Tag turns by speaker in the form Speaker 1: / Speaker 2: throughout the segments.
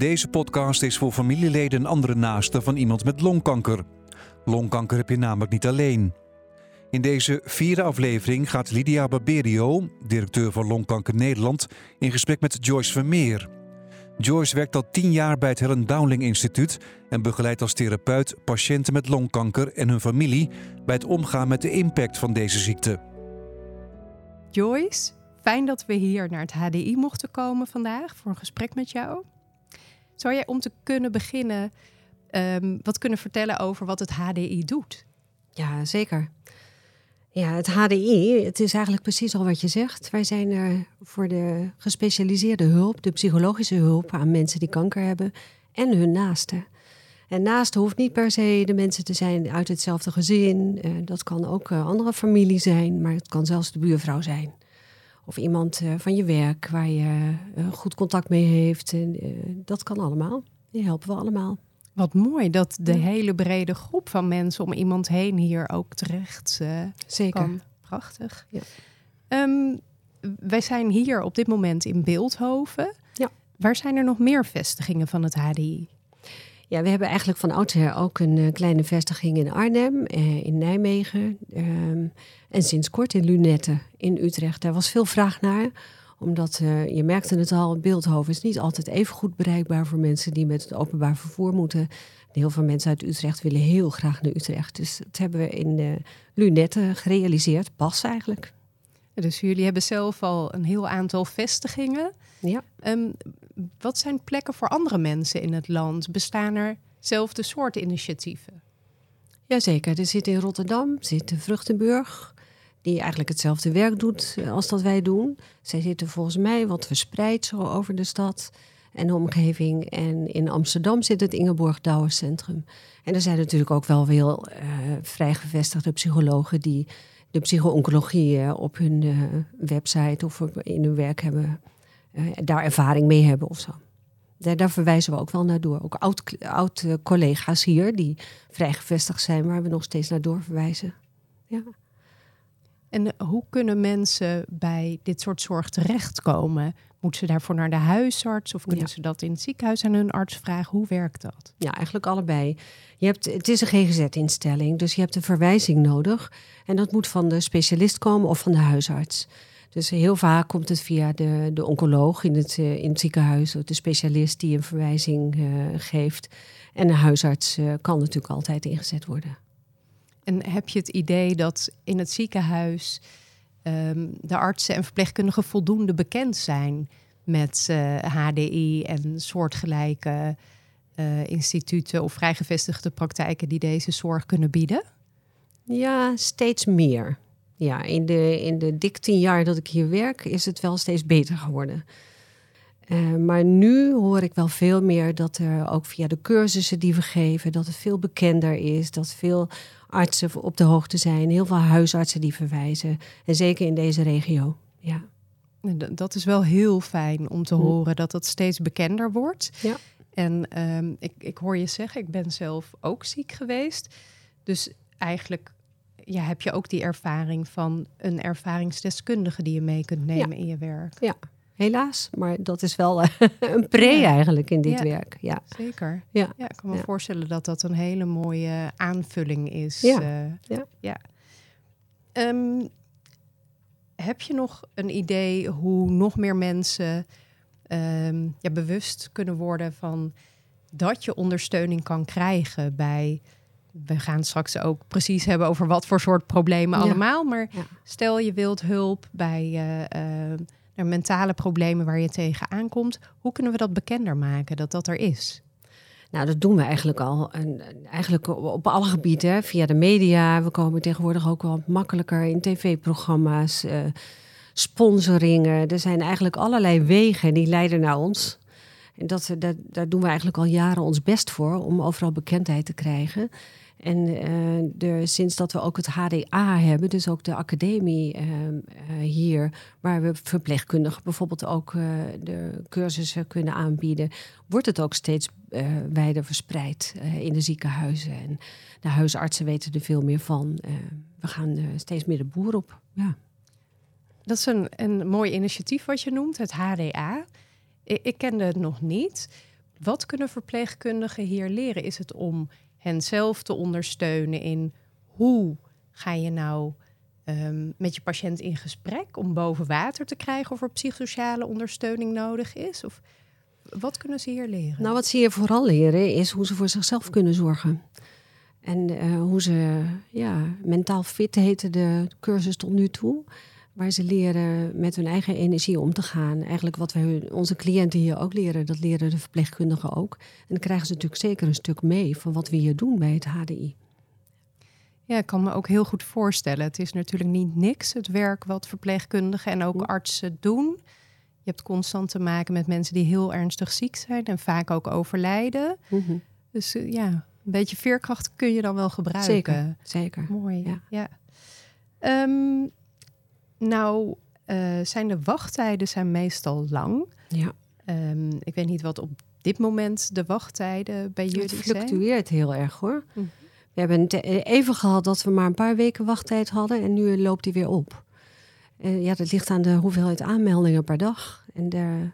Speaker 1: Deze podcast is voor familieleden en andere naasten van iemand met longkanker. Longkanker heb je namelijk niet alleen. In deze vierde aflevering gaat Lydia Barberio, directeur van Longkanker Nederland, in gesprek met Joyce Vermeer. Joyce werkt al tien jaar bij het Helen Dowling Instituut en begeleidt als therapeut patiënten met longkanker en hun familie bij het omgaan met de impact van deze ziekte.
Speaker 2: Joyce, fijn dat we hier naar het HDI mochten komen vandaag voor een gesprek met jou. Zou jij om te kunnen beginnen ehm, wat kunnen vertellen over wat het HDI doet?
Speaker 3: Ja, zeker. Ja, het HDI, het is eigenlijk precies al wat je zegt. Wij zijn er voor de gespecialiseerde hulp, de psychologische hulp aan mensen die kanker hebben en hun naasten. En naasten hoeft niet per se de mensen te zijn uit hetzelfde gezin. Uh, dat kan ook uh, andere familie zijn, maar het kan zelfs de buurvrouw zijn. Of iemand uh, van je werk waar je goed contact mee heeft. dat kan allemaal. Die helpen we allemaal.
Speaker 2: Wat mooi dat de hele brede groep van mensen om iemand heen hier ook terecht uh,
Speaker 3: Zeker.
Speaker 2: kan. Prachtig. Ja. Um, wij zijn hier op dit moment in Beeldhoven.
Speaker 3: Ja.
Speaker 2: Waar zijn er nog meer vestigingen van het HDI?
Speaker 3: Ja, we hebben eigenlijk van oudsher ook een uh, kleine vestiging in Arnhem, uh, in Nijmegen um, en sinds kort in Lunette in Utrecht. Daar was veel vraag naar omdat uh, je merkte het al, Beeldhoven is niet altijd even goed bereikbaar voor mensen die met het openbaar vervoer moeten. Heel veel mensen uit Utrecht willen heel graag naar Utrecht. Dus dat hebben we in de Lunette gerealiseerd, pas eigenlijk.
Speaker 2: Dus jullie hebben zelf al een heel aantal vestigingen.
Speaker 3: Ja.
Speaker 2: Um, wat zijn plekken voor andere mensen in het land? Bestaan er zelfde soort initiatieven?
Speaker 3: Jazeker, er zit in Rotterdam, zit in Vruchtenburg, die eigenlijk hetzelfde werk doet eh, als dat wij doen. Zij zitten volgens mij wat verspreid zo over de stad en de omgeving. En in Amsterdam zit het Ingeborg Douwer Centrum. En er zijn natuurlijk ook wel veel uh, vrijgevestigde psychologen die de psycho-oncologie op hun uh, website of in hun werk hebben, daar ervaring mee hebben of zo. Daar, daar, verwijzen we ook wel naar door. Ook oud, oud collega's hier die vrijgevestigd zijn, waar we nog steeds naar doorverwijzen. Ja.
Speaker 2: En hoe kunnen mensen bij dit soort zorg terechtkomen? Moeten ze daarvoor naar de huisarts of kunnen ja. ze dat in het ziekenhuis aan hun arts vragen? Hoe werkt dat?
Speaker 3: Ja, eigenlijk allebei. Je hebt, het is een GGZ-instelling, dus je hebt een verwijzing nodig. En dat moet van de specialist komen of van de huisarts. Dus heel vaak komt het via de, de oncoloog in het, in het ziekenhuis, of de specialist die een verwijzing uh, geeft. En de huisarts uh, kan natuurlijk altijd ingezet worden.
Speaker 2: En heb je het idee dat in het ziekenhuis um, de artsen en verpleegkundigen voldoende bekend zijn met HDI en soortgelijke uh, instituten of vrijgevestigde praktijken die deze zorg kunnen bieden?
Speaker 3: Ja, steeds meer. Ja, in de, in de dik tien jaar dat ik hier werk, is het wel steeds beter geworden. Uh, maar nu hoor ik wel veel meer dat er ook via de cursussen die we geven, dat het veel bekender is, dat veel artsen op de hoogte zijn, heel veel huisartsen die verwijzen. En zeker in deze regio. Ja.
Speaker 2: Dat is wel heel fijn om te hm. horen dat dat steeds bekender wordt.
Speaker 3: Ja.
Speaker 2: En um, ik, ik hoor je zeggen, ik ben zelf ook ziek geweest. Dus eigenlijk ja, heb je ook die ervaring van een ervaringsdeskundige die je mee kunt nemen
Speaker 3: ja.
Speaker 2: in je werk.
Speaker 3: Ja, helaas. Maar dat is wel een pre ja. eigenlijk in dit
Speaker 2: ja.
Speaker 3: werk. Ja,
Speaker 2: zeker.
Speaker 3: Ja,
Speaker 2: ja ik kan me voorstellen dat dat een hele mooie aanvulling is.
Speaker 3: Ja.
Speaker 2: Uh,
Speaker 3: ja.
Speaker 2: ja. Um, heb je nog een idee hoe nog meer mensen um, ja, bewust kunnen worden van dat je ondersteuning kan krijgen bij. We gaan straks ook precies hebben over wat voor soort problemen allemaal. Maar stel je wilt hulp bij. Uh, uh, mentale problemen waar je tegenaan komt. Hoe kunnen we dat bekender maken, dat dat er is?
Speaker 3: Nou, dat doen we eigenlijk al. En eigenlijk op alle gebieden, via de media. We komen tegenwoordig ook wel makkelijker in tv-programma's, uh, sponsoringen. Er zijn eigenlijk allerlei wegen die leiden naar ons. En dat, dat, daar doen we eigenlijk al jaren ons best voor om overal bekendheid te krijgen. En de, sinds dat we ook het HDA hebben, dus ook de academie uh, uh, hier, waar we verpleegkundigen bijvoorbeeld ook de cursussen kunnen aanbieden, wordt het ook steeds wijder verspreid in de ziekenhuizen. En de huisartsen weten er veel meer van. we gaan steeds meer de boer op. Ja.
Speaker 2: Dat is een, een mooi initiatief wat je noemt, het HDA. Ik, ik kende het nog niet. Wat kunnen verpleegkundigen hier leren? Is het om hen zelf te ondersteunen in hoe ga je nou ehm, met je patiënt in gesprek om boven water te krijgen of er psychosociale ondersteuning nodig is? Of wat kunnen ze hier leren?
Speaker 3: Nou, wat ze hier vooral leren is hoe ze voor zichzelf kunnen zorgen. En uh, hoe ze, ja, mentaal fit heette de cursus tot nu toe. Waar ze leren met hun eigen energie om te gaan. Eigenlijk wat we onze cliënten hier ook leren, dat leren de verpleegkundigen ook. En dan krijgen ze natuurlijk zeker een stuk mee van wat we hier doen bij het HDI.
Speaker 2: Ja, ik kan me ook heel goed voorstellen. Het is natuurlijk niet niks, het werk wat verpleegkundigen en ook artsen doen. Je hebt constant te maken met mensen die heel ernstig ziek zijn en vaak ook overlijden. Mhm. Dus uh, ja, een beetje veerkracht kun je dan wel gebruiken.
Speaker 3: Zeker, zeker.
Speaker 2: Mooi, ja. ja. Um, nou, uh, zijn de wachttijden zijn meestal lang.
Speaker 3: Ja.
Speaker 2: Um, ik weet niet wat op dit moment de wachttijden bij jullie zijn.
Speaker 3: Het fluctueert heel erg hoor. Mhm. We hebben even gehad dat we maar een paar weken wachttijd hadden en nu loopt die weer op. Uh, ja, dat ligt aan de hoeveelheid aanmeldingen per dag. En de,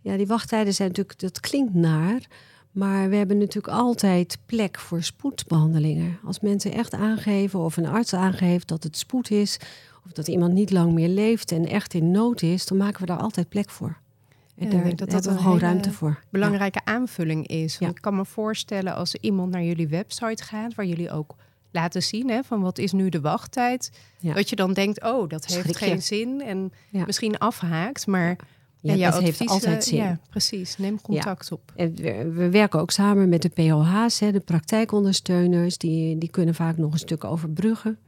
Speaker 3: ja, die wachttijden zijn natuurlijk, dat klinkt naar. Maar we hebben natuurlijk altijd plek voor spoedbehandelingen. Als mensen echt aangeven of een arts aangeeft dat het spoed is, of dat iemand niet lang meer leeft en echt in nood is, dan maken we daar altijd plek voor. En daar dat hebben we gewoon ruimte voor.
Speaker 2: Belangrijke aanvulling is. Want Ik kan me voorstellen als iemand naar jullie website gaat, waar jullie ook laten zien hè, van wat is nu de wachttijd. Dat je dan denkt, oh, dat heeft geen zin. En misschien afhaakt, maar
Speaker 3: ja, ja, dat heeft altijd zin. Ja,
Speaker 2: precies. Neem contact op.
Speaker 3: En we, werken ook samen met de POH's, hè, de praktijkondersteuners. Die, die kunnen vaak nog een stuk overbruggen.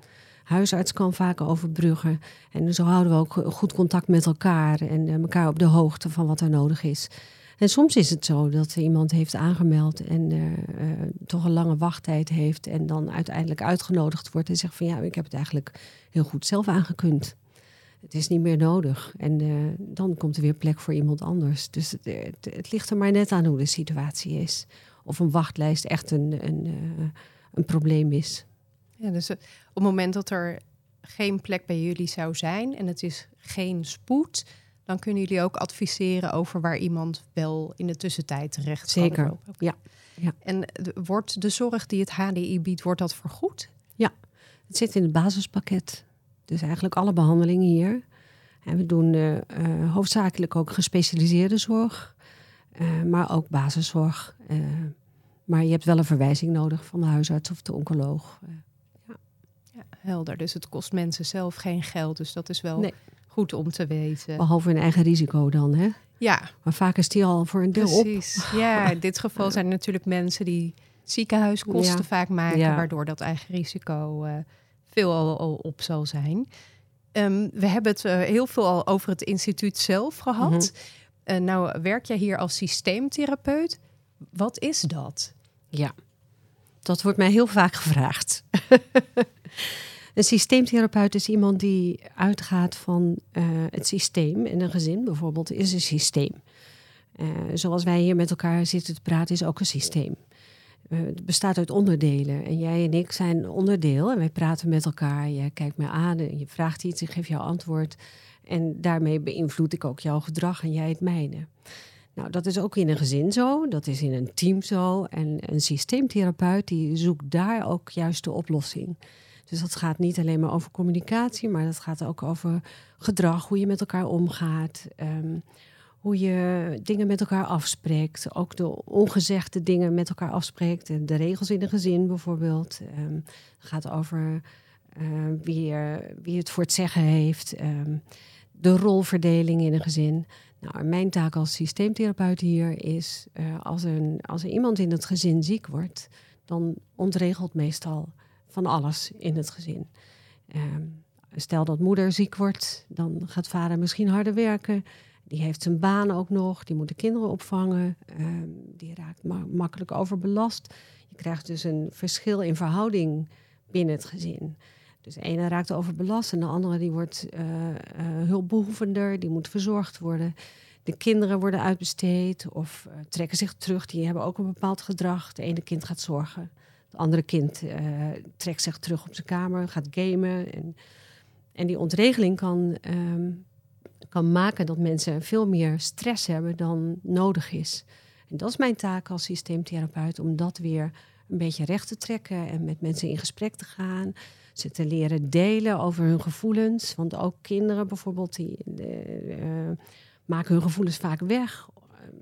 Speaker 3: Huisarts kan vaak overbruggen. En zo houden we ook goed contact met elkaar en eh, elkaar op de hoogte van wat er nodig is. En soms is het zo dat iemand heeft aangemeld en uh, uh, toch een lange wachttijd heeft en dan uiteindelijk uitgenodigd wordt en zegt van ja, ik heb het eigenlijk heel goed zelf aangekund. Het is niet meer nodig. En dan komt er weer plek voor iemand anders. Dus het, het, het, ligt er maar net aan hoe de situatie is. Of een wachtlijst echt een, een, een probleem is.
Speaker 2: Ja, dus op het moment dat er geen plek bij jullie zou zijn en het is geen spoed, dan kunnen jullie ook adviseren over waar iemand wel in de tussentijd terecht
Speaker 3: Zeker, ja. ja.
Speaker 2: En wordt de zorg die het HDI biedt, wordt dat vergoed?
Speaker 3: Ja, het zit in het basispakket. Dus eigenlijk alle behandelingen hier. En we doen uh, uh, hoofdzakelijk ook gespecialiseerde zorg, uh, maar ook basiszorg. maar je hebt wel een verwijzing nodig van de huisarts of de oncoloog.
Speaker 2: Ja. ja. helder. Dus het kost mensen zelf geen geld. Dus dat is wel nee goed om te weten.
Speaker 3: Behalve hun eigen risico dan, hè?
Speaker 2: Ja.
Speaker 3: Maar vaak is die al voor een deel
Speaker 2: Precies. Ja, in dit geval zijn natuurlijk mensen die ziekenhuiskosten vaak maken, waardoor dat eigen risico uh, veel al, al, op zal zijn. Um, we hebben het uh, heel veel al over het instituut zelf gehad. Mm -hmm. uh, nou, werk jij hier als systeemtherapeut. Wat is dat?
Speaker 3: Ja, dat wordt mij heel vaak gevraagd. Een systeemtherapeut is iemand die uitgaat van uh, het systeem. En een gezin bijvoorbeeld is een systeem. Uh, zoals wij hier met elkaar zitten te praten, is ook een systeem. Uh, het bestaat uit onderdelen. En jij en ik zijn onderdeel. En wij praten met elkaar. Je kijkt me aan en je vraagt iets, ik geef jou antwoord. En daarmee beïnvloed ik ook jouw gedrag en jij het mijne. Nou, dat is ook in een gezin zo, dat is in een team zo. En een systeemtherapeut die zoekt daar ook juist de oplossing. Dus dat gaat niet alleen maar over communicatie, maar dat gaat ook over gedrag, hoe je met elkaar omgaat. Um, hoe je dingen met elkaar afspreekt. Ook de ongezegde dingen met elkaar afspreekt. De regels in een gezin bijvoorbeeld. Het gaat over uh, wie, wie het voor het zeggen heeft. Um, de rolverdeling in een gezin. Nou, mijn taak als systeemtherapeut hier is... Uh, als, een, als er iemand in het gezin ziek wordt... dan ontregelt meestal van alles in het gezin. Um, stel dat moeder ziek wordt, dan gaat vader misschien harder werken. Die heeft zijn baan ook nog, die moet de kinderen opvangen. Um, die raakt ma makkelijk overbelast. Je krijgt dus een verschil in verhouding binnen het gezin. Dus de ene raakt overbelast en de andere die wordt uh, uh, hulpbehoevender, die moet verzorgd worden. De kinderen worden uitbesteed of uh, trekken zich terug, die hebben ook een bepaald gedrag. De ene kind gaat zorgen andere kind trekt zich terug op zijn kamer, gaat gamen. En, en die ontregeling kan, um, kan maken dat mensen veel meer stress hebben dan nodig is. En dat is mijn taak als systeemtherapeut, om dat weer een beetje recht te trekken en met mensen in gesprek te gaan. Ze te leren delen over hun gevoelens. Want ook kinderen bijvoorbeeld, die uh, maken hun gevoelens vaak weg.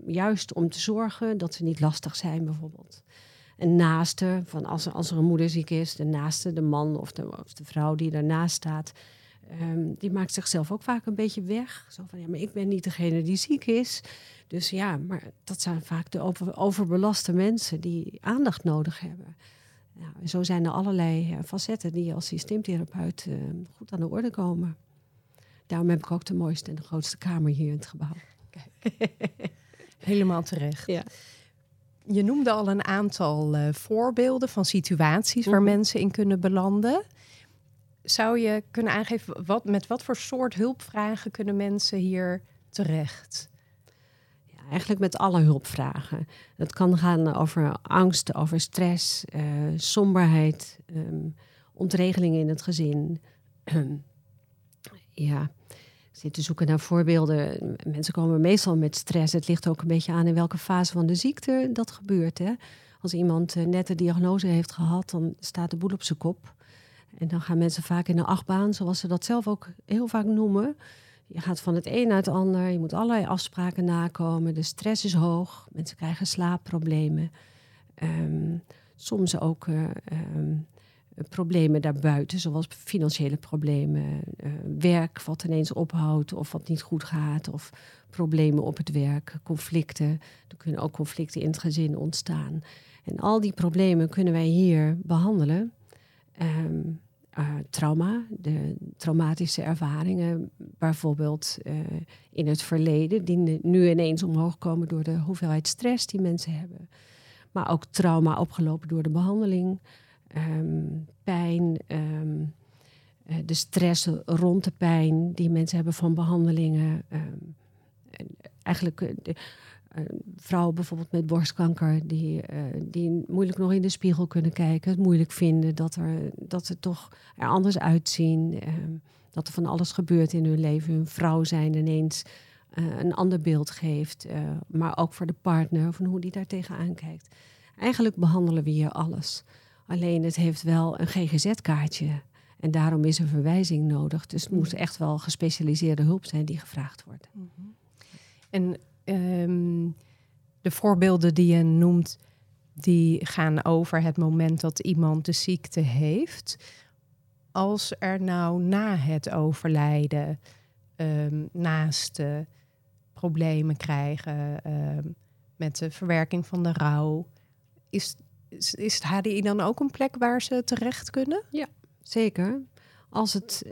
Speaker 3: Juist om te zorgen dat ze niet lastig zijn, bijvoorbeeld. Een naaste, van als, als er een moeder ziek is, de naaste, de man of de, of de vrouw die daarnaast staat, Ehm, die maakt zichzelf ook vaak een beetje weg. Zo van, ja, maar ik ben niet degene die ziek is. Dus ja, maar dat zijn vaak de over, overbelaste mensen die aandacht nodig hebben. en zo zijn er allerlei uh, facetten die als systeemtherapeut uh, goed aan de orde komen. Daarom heb ik ook de mooiste en de grootste kamer hier in het gebouw.
Speaker 2: Helemaal terecht. Ja. Je noemde al een aantal uh, voorbeelden van situaties waar mhm. mensen in kunnen belanden zou je kunnen aangeven wat, met wat voor soort hulpvragen kunnen mensen hier terecht?
Speaker 3: Ja, eigenlijk met alle hulpvragen. Het kan gaan over angst, over stress, uh, somberheid, um, ontregeling in het gezin. ja, ik zit te zoeken naar voorbeelden. Mensen komen meestal met stress. Het ligt ook een beetje aan in welke fase van de ziekte dat gebeurt. Hè? Als iemand uh, net de diagnose heeft gehad, dan staat de boel op zijn kop. En dan gaan mensen vaak in de achtbaan, zoals ze dat zelf ook heel vaak noemen. Je gaat van het een naar het ander, je moet allerlei afspraken nakomen. De stress is hoog, mensen krijgen slaapproblemen. Um, soms ook uh, um, problemen daarbuiten, zoals financiële problemen, uh, werk wat ineens ophoudt of wat niet goed gaat, of problemen op het werk, conflicten. Er kunnen ook conflicten in het gezin ontstaan. En al die problemen kunnen wij hier behandelen. Um, uh, trauma, de traumatische ervaringen, bijvoorbeeld uh, in het verleden, die nu ineens omhoog komen door de hoeveelheid stress die mensen hebben. Maar ook trauma opgelopen door de behandeling, um, pijn, um, uh, de stress rond de pijn die mensen hebben van behandelingen. Um, eigenlijk vrouwen bijvoorbeeld met borstkanker, die, uh, die moeilijk nog in de spiegel kunnen kijken, het moeilijk vinden dat, er, dat ze toch er anders uitzien, uh, dat er van alles gebeurt in hun leven. Hun vrouw zijn ineens uh, een ander beeld geeft, maar ook voor de partner, van hoe die daar tegenaan kijkt. Eigenlijk behandelen we hier alles. Alleen het heeft wel een GGZ-kaartje. En daarom is een verwijzing nodig. Dus het moet echt wel gespecialiseerde hulp zijn die gevraagd wordt. Mm -hmm.
Speaker 2: En Ehm, de voorbeelden die je noemt, die gaan over het moment dat iemand de ziekte heeft. Als er nou na het overlijden um, naast de problemen krijgen um, met de verwerking van de rouw, is, is, is het HDI dan ook een plek waar ze terecht kunnen?
Speaker 3: Ja, zeker. Als het,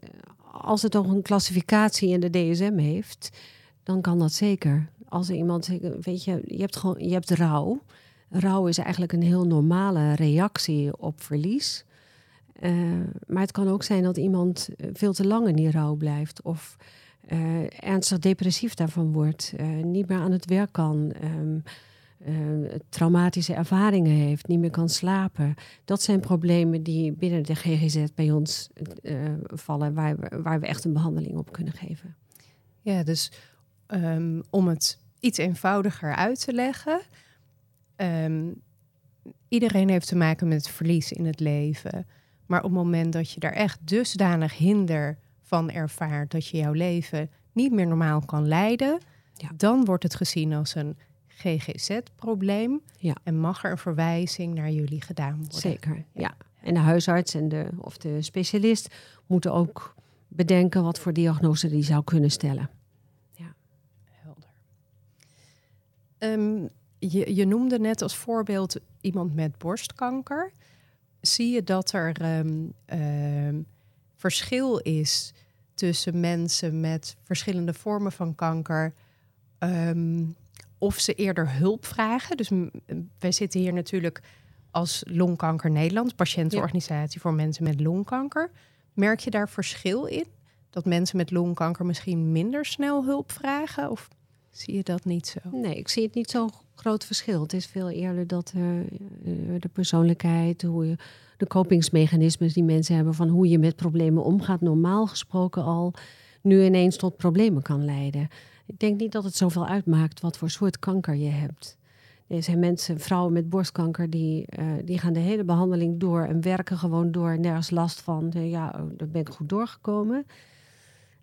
Speaker 3: als het nog een klassificatie in de DSM heeft, dan kan dat zeker als iemand, weet je, je hebt gewoon, je hebt rouw. Rouw is eigenlijk een heel normale reactie op verlies. Uh, maar het kan ook zijn dat iemand eh, veel te lang in die rouw blijft of uh, ernstig depressief daarvan wordt, niet meer aan het werk kan, um, traumatische ervaringen heeft, niet meer kan slapen. Dat zijn problemen die binnen de GGZ bij ons vallen, waar we, waar we echt een behandeling op kunnen geven.
Speaker 2: Ja, dus um, om het iets eenvoudiger uit te leggen. Um, iedereen heeft te maken met verlies in het leven. Maar op het moment dat je daar echt dusdanig hinder van ervaart dat je jouw leven niet meer normaal kan leiden, ja. dan wordt het gezien als een GGZ-probleem ja. en mag er een verwijzing naar jullie gedaan worden.
Speaker 3: Zeker, ja. En de huisarts en de, of de specialist moeten ook bedenken wat voor diagnose die zou kunnen stellen.
Speaker 2: Um, je, je, noemde net als voorbeeld iemand met borstkanker. Zie je dat er um, um, verschil is tussen mensen met verschillende vormen van kanker? of ze eerder hulp vragen? Dus wij zitten hier natuurlijk als Longkanker Nederland, patiëntenorganisatie voor mensen met longkanker. Merk je daar verschil in? Dat mensen met longkanker misschien minder snel hulp vragen? Of Zie je dat niet zo?
Speaker 3: Nee, ik zie het niet zo groot verschil. Het is veel eerder dat uh, de persoonlijkheid, hoe je, de kopingsmechanismes die mensen hebben van hoe je met problemen omgaat, normaal gesproken al nu ineens tot problemen kan leiden. Ik denk niet dat het zoveel uitmaakt wat voor soort kanker je hebt. Er zijn mensen, vrouwen met borstkanker, die, uh, die gaan de hele behandeling door en werken gewoon door, nergens last van. Ja, oh, daar ben ik goed doorgekomen.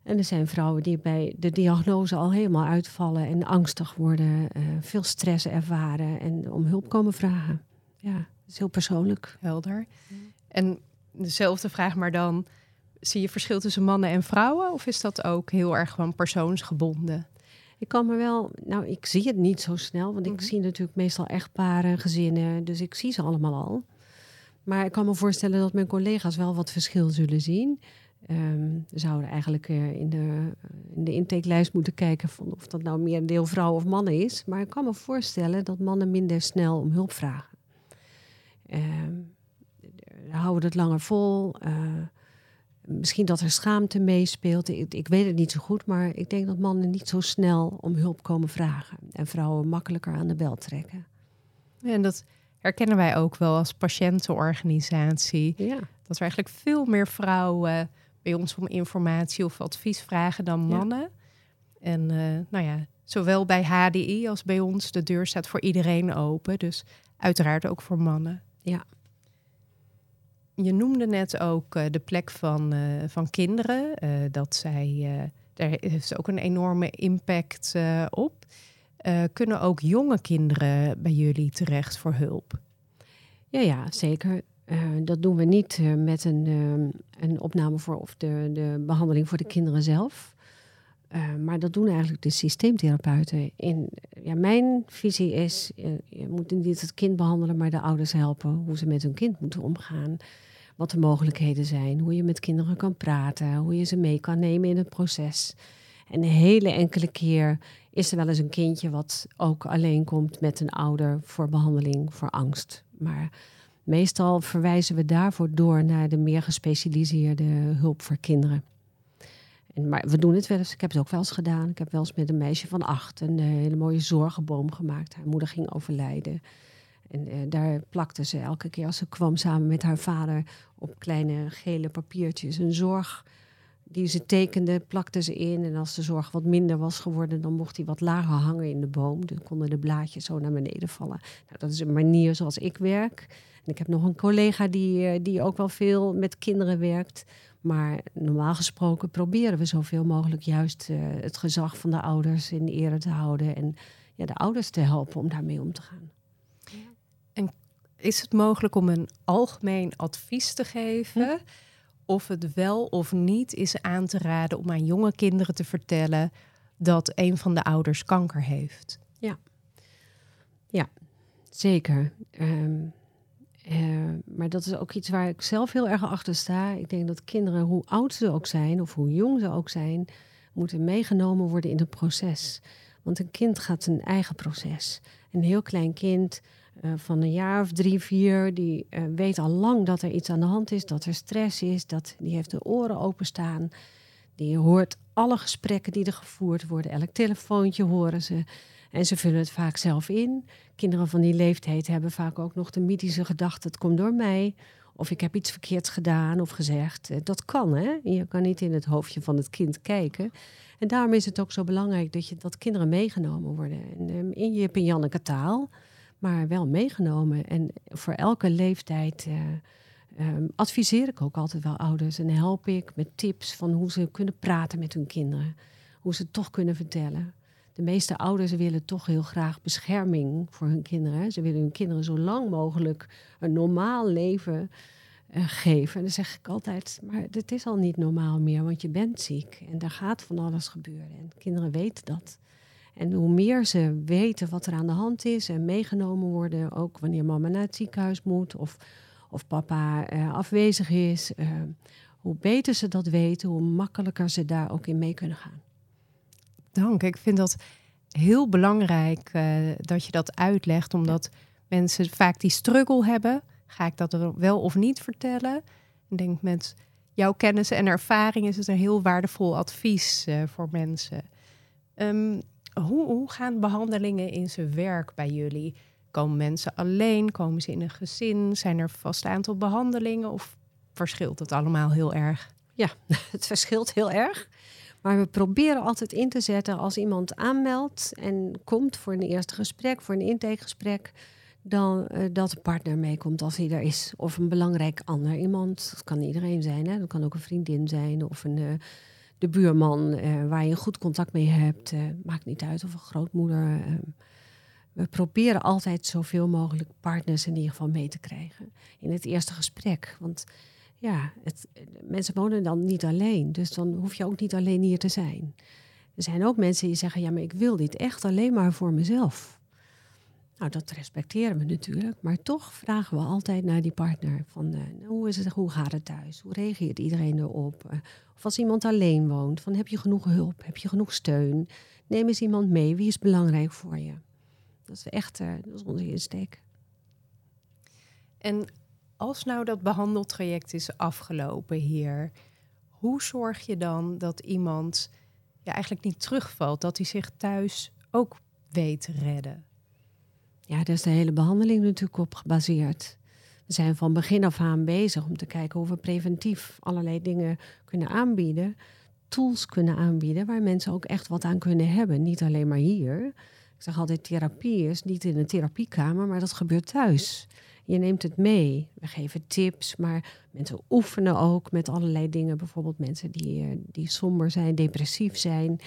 Speaker 3: En er zijn vrouwen die bij de diagnose al helemaal uitvallen en angstig worden, uh, veel stress ervaren en om hulp komen vragen. Ja, dat is heel persoonlijk.
Speaker 2: Helder. En dezelfde vraag, maar dan zie je verschil tussen mannen en vrouwen? Of is dat ook heel erg gewoon persoonsgebonden?
Speaker 3: Ik kan me wel, nou, ik zie het niet zo snel, want ik mm -hmm. zie natuurlijk meestal echtparen, gezinnen, dus ik zie ze allemaal al. Maar ik kan me voorstellen dat mijn collega's wel wat verschil zullen zien. Um, we zouden eigenlijk uh, in, de, in de intakelijst moeten kijken van of dat nou meer een deel vrouwen of mannen is. Maar ik kan me voorstellen dat mannen minder snel om hulp vragen. Um, houden het langer vol. Uh, misschien dat er schaamte meespeelt. Ik, ik, weet het niet zo goed, maar ik denk dat mannen niet zo snel om hulp komen vragen. En vrouwen makkelijker aan de bel trekken.
Speaker 2: Ja, en dat herkennen wij ook wel als patiëntenorganisatie.
Speaker 3: Ja.
Speaker 2: Dat er eigenlijk veel meer vrouwen bij ons om informatie of advies vragen dan mannen. Ja. En uh, nou ja, zowel bij HDI als bij ons, de deur staat voor iedereen open. Dus uiteraard ook voor mannen.
Speaker 3: Ja.
Speaker 2: Je noemde net ook uh, de plek van, uh, van kinderen. Dat zij, daar heeft ook een enorme impact op. kunnen ook jonge kinderen bij jullie terecht voor hulp?
Speaker 3: Ja, ja zeker. Dat doen we niet met een, een opname voor of de, de behandeling voor de kinderen zelf. maar dat doen eigenlijk de systeemtherapeuten. In, ja, mijn visie is, je moet niet het kind behandelen, maar de ouders helpen hoe ze met hun kind moeten omgaan wat de mogelijkheden zijn, hoe je met kinderen kan praten, hoe je ze mee kan nemen in het proces. En een hele enkele keer is er wel eens een kindje wat ook alleen komt met een ouder voor behandeling voor angst. Maar meestal verwijzen we daarvoor door naar de meer gespecialiseerde hulp voor kinderen. En, maar we doen het wel eens. Ik heb het ook wel eens gedaan. Ik heb wel eens met een meisje van acht een hele mooie zorgenboom gemaakt. Haar moeder ging overlijden. En uh, daar plakte ze elke keer als ze kwam samen met haar vader op kleine gele papiertjes een zorg die ze tekende, plakte ze in. En als de zorg wat minder was geworden, dan mocht hij wat lager hangen in de boom. Dan konden de blaadjes zo naar beneden vallen. Nou, dat is een manier zoals ik werk. Ik heb nog een collega die, uh, die ook wel veel met kinderen werkt. Maar normaal gesproken proberen we zoveel mogelijk juist uh, het gezag van de ouders in ere te houden. En ja, de ouders te helpen om daarmee om te gaan.
Speaker 2: En is het mogelijk om een algemeen advies te geven? Hm? Of het wel of niet is aan te raden om aan jonge kinderen te vertellen dat een van de ouders kanker heeft?
Speaker 3: Ja, ja zeker. Um, uh, maar dat is ook iets waar ik zelf heel erg achter sta. Ik denk dat kinderen, hoe oud ze ook zijn of hoe jong ze ook zijn, moeten meegenomen worden in het proces. Want een kind gaat zijn eigen proces. Een heel klein kind uh, van een jaar of drie, vier, die uh, weet al lang dat er iets aan de hand is, dat er stress is, dat, die heeft de oren openstaan. Die hoort alle gesprekken die er gevoerd worden, elk telefoontje horen ze. En ze vullen het vaak zelf in. Kinderen van die leeftijd hebben vaak ook nog de mythische gedachte: het komt door mij. Of ik heb iets verkeerds gedaan of gezegd. Dat kan, hè? Je kan niet in het hoofdje van het kind kijken. En daarom is het ook zo belangrijk dat, je, dat kinderen meegenomen worden. En, um, in je hebt een Janneke taal maar wel meegenomen. En voor elke leeftijd uh, um, adviseer ik ook altijd wel ouders en help ik met tips van hoe ze kunnen praten met hun kinderen. Hoe ze het toch kunnen vertellen. De meeste ouders willen toch heel graag bescherming voor hun kinderen. Ze willen hun kinderen zo lang mogelijk een normaal leven uh, geven. En dan zeg ik altijd, maar het is al niet normaal meer, want je bent ziek. En daar gaat van alles gebeuren. En kinderen weten dat. En hoe meer ze weten wat er aan de hand is en meegenomen worden, ook wanneer mama naar het ziekenhuis moet of, of papa uh, afwezig is, uh, hoe beter ze dat weten, hoe makkelijker ze daar ook in mee kunnen gaan.
Speaker 2: Dank. Ik vind dat heel belangrijk uh, dat je dat uitlegt, omdat mensen vaak die struggle hebben. Ga ik dat wel of niet vertellen? Ik denk met jouw kennis en ervaring is het een heel waardevol advies voor mensen. Um, hoe, hoe gaan behandelingen in zijn werk bij jullie? Komen mensen alleen? Komen ze in een gezin? Zijn er een vast aantal behandelingen? Of verschilt het allemaal heel erg?
Speaker 3: Ja, het verschilt heel erg. Maar we proberen altijd in te zetten als iemand aanmeldt en komt voor een eerste gesprek, voor een intakegesprek, dan uh, dat de partner meekomt als hij er is. Of een belangrijk ander iemand. Dat kan iedereen zijn. Hè? Dat kan ook een vriendin zijn of een, uh, de buurman uh, waar je een goed contact mee hebt. maakt niet uit of een grootmoeder. we proberen altijd zoveel mogelijk partners in ieder geval mee te krijgen in het eerste gesprek. Want ja, het, mensen wonen dan niet alleen. Dus dan hoef je ook niet alleen hier te zijn. Er zijn ook mensen die zeggen: ja, maar ik wil dit echt alleen maar voor mezelf. Nou, dat respecteren we natuurlijk, maar toch vragen we altijd naar die partner van uh, hoe, is het, hoe gaat het thuis? Hoe reageert iedereen erop? Uh, of als iemand alleen woont, van heb je genoeg hulp? Heb je genoeg steun? Neem eens iemand mee, wie is belangrijk voor je? Dat is echt is onze insteek.
Speaker 2: En als nou dat behandeltraject is afgelopen hier, hoe zorg je dan dat iemand ja, eigenlijk niet terugvalt, dat hij zich thuis ook weet redden?
Speaker 3: Ja, daar is de hele behandeling natuurlijk op gebaseerd. We zijn van begin af aan bezig om te kijken hoe we preventief allerlei dingen kunnen aanbieden. Tools kunnen aanbieden waar mensen ook echt wat aan kunnen hebben. Niet alleen maar hier. Ik zeg altijd, therapie is niet in een therapiekamer, maar dat gebeurt thuis. Je neemt het mee. We geven tips, maar mensen oefenen ook met allerlei dingen. Bijvoorbeeld mensen die, eh, die somber zijn, depressief zijn.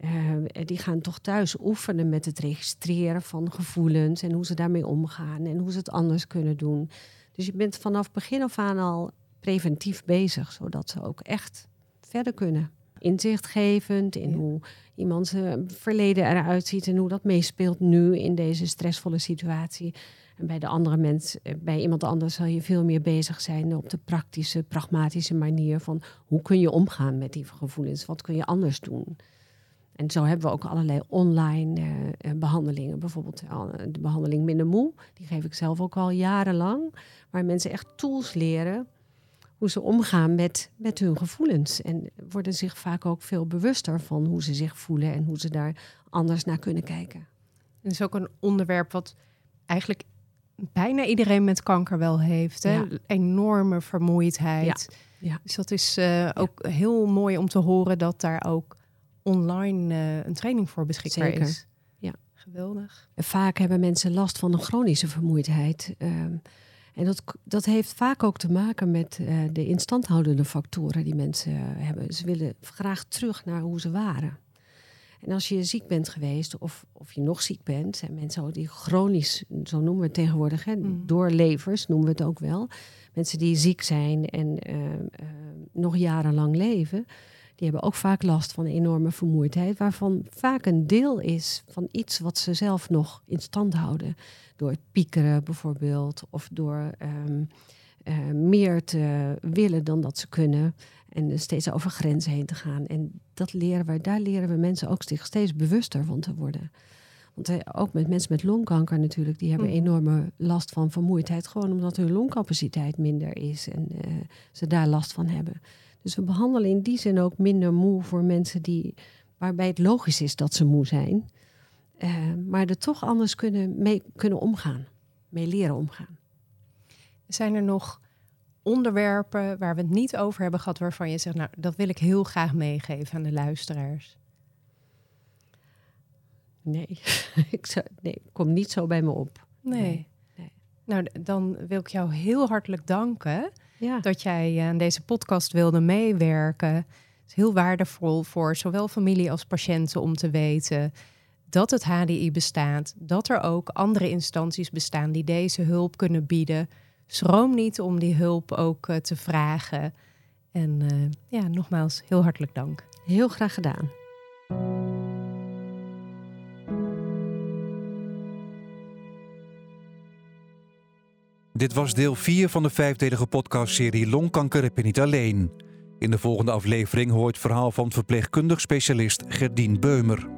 Speaker 3: Uh, die gaan toch thuis oefenen met het registreren van gevoelens en hoe ze daarmee omgaan en hoe ze het anders kunnen doen. Dus je bent vanaf begin af aan al preventief bezig, zodat ze ook echt verder kunnen. Inzichtgevend in hoe iemands verleden eruit ziet en hoe dat meespeelt nu in deze stressvolle situatie. En bij de andere mens, eh, bij iemand anders zal je veel meer bezig zijn op de praktische, pragmatische manier van hoe kun je omgaan met die gevoelens? Wat kun je anders doen? En zo hebben we ook allerlei online uh, behandelingen. Bijvoorbeeld de behandeling Minder Moe. Die geef ik zelf ook al jarenlang. Waar mensen echt tools leren hoe ze omgaan met, met hun gevoelens. En worden zich vaak ook veel bewuster van hoe ze zich voelen en hoe ze daar anders naar kunnen kijken.
Speaker 2: Het is ook een onderwerp wat eigenlijk bijna iedereen met kanker wel heeft. Hè? Enorme vermoeidheid. Ja. ja. Dus dat is uh, ook heel mooi om te horen dat daar ook online uh, een training voor beschikbaar Zeker. is. Ja. Geweldig.
Speaker 3: Vaak hebben mensen last van een chronische vermoeidheid. Ehm, en dat, dat heeft vaak ook te maken met uh, de instandhoudende factoren die mensen hebben. Ze willen graag terug naar hoe ze waren. En als je ziek bent geweest, of, of je nog ziek bent, zijn mensen die chronisch, zo noemen we het tegenwoordig, hè, mm. doorlevers noemen we het ook wel. Mensen die ziek zijn en ehm, ehm, nog jarenlang leven die hebben ook vaak last van enorme vermoeidheid, waarvan vaak een deel is van iets wat ze zelf nog in stand houden. Door het piekeren bijvoorbeeld, of door um, uh, meer te willen dan dat ze kunnen. En steeds over grenzen heen te gaan. En dat leren we, daar leren we mensen ook steeds bewuster van te worden. Want uh, ook met mensen met longkanker natuurlijk, die hebben mm. enorme last van vermoeidheid. Gewoon omdat hun longcapaciteit minder is en uh, ze daar last van hebben. Dus we behandelen in die zin ook minder moe voor mensen die, waarbij het logisch is dat ze moe zijn. Uh, maar er toch anders kunnen, mee kunnen omgaan, mee leren omgaan.
Speaker 2: Zijn er nog onderwerpen waar we het niet over hebben gehad, waarvan je zegt, nou, dat wil ik heel graag meegeven aan de luisteraars?
Speaker 3: Nee, ik zou, nee, kom niet zo bij me op.
Speaker 2: Nee. nee. Nou, dan wil ik jou heel hartelijk danken ja. dat jij aan deze podcast wilde meewerken. Het is heel waardevol voor zowel familie als patiënten om te weten dat het HDI bestaat, dat er ook andere instanties bestaan die deze hulp kunnen bieden. Schroom niet om die hulp ook uh, te vragen. En uh, ja, nogmaals, heel hartelijk dank.
Speaker 3: Heel graag gedaan.
Speaker 1: Dit was deel 4 van de vijfdelige podcastserie Longkanker heb je niet alleen. In de volgende aflevering hoort het verhaal van verpleegkundig specialist Gerdien Beumer.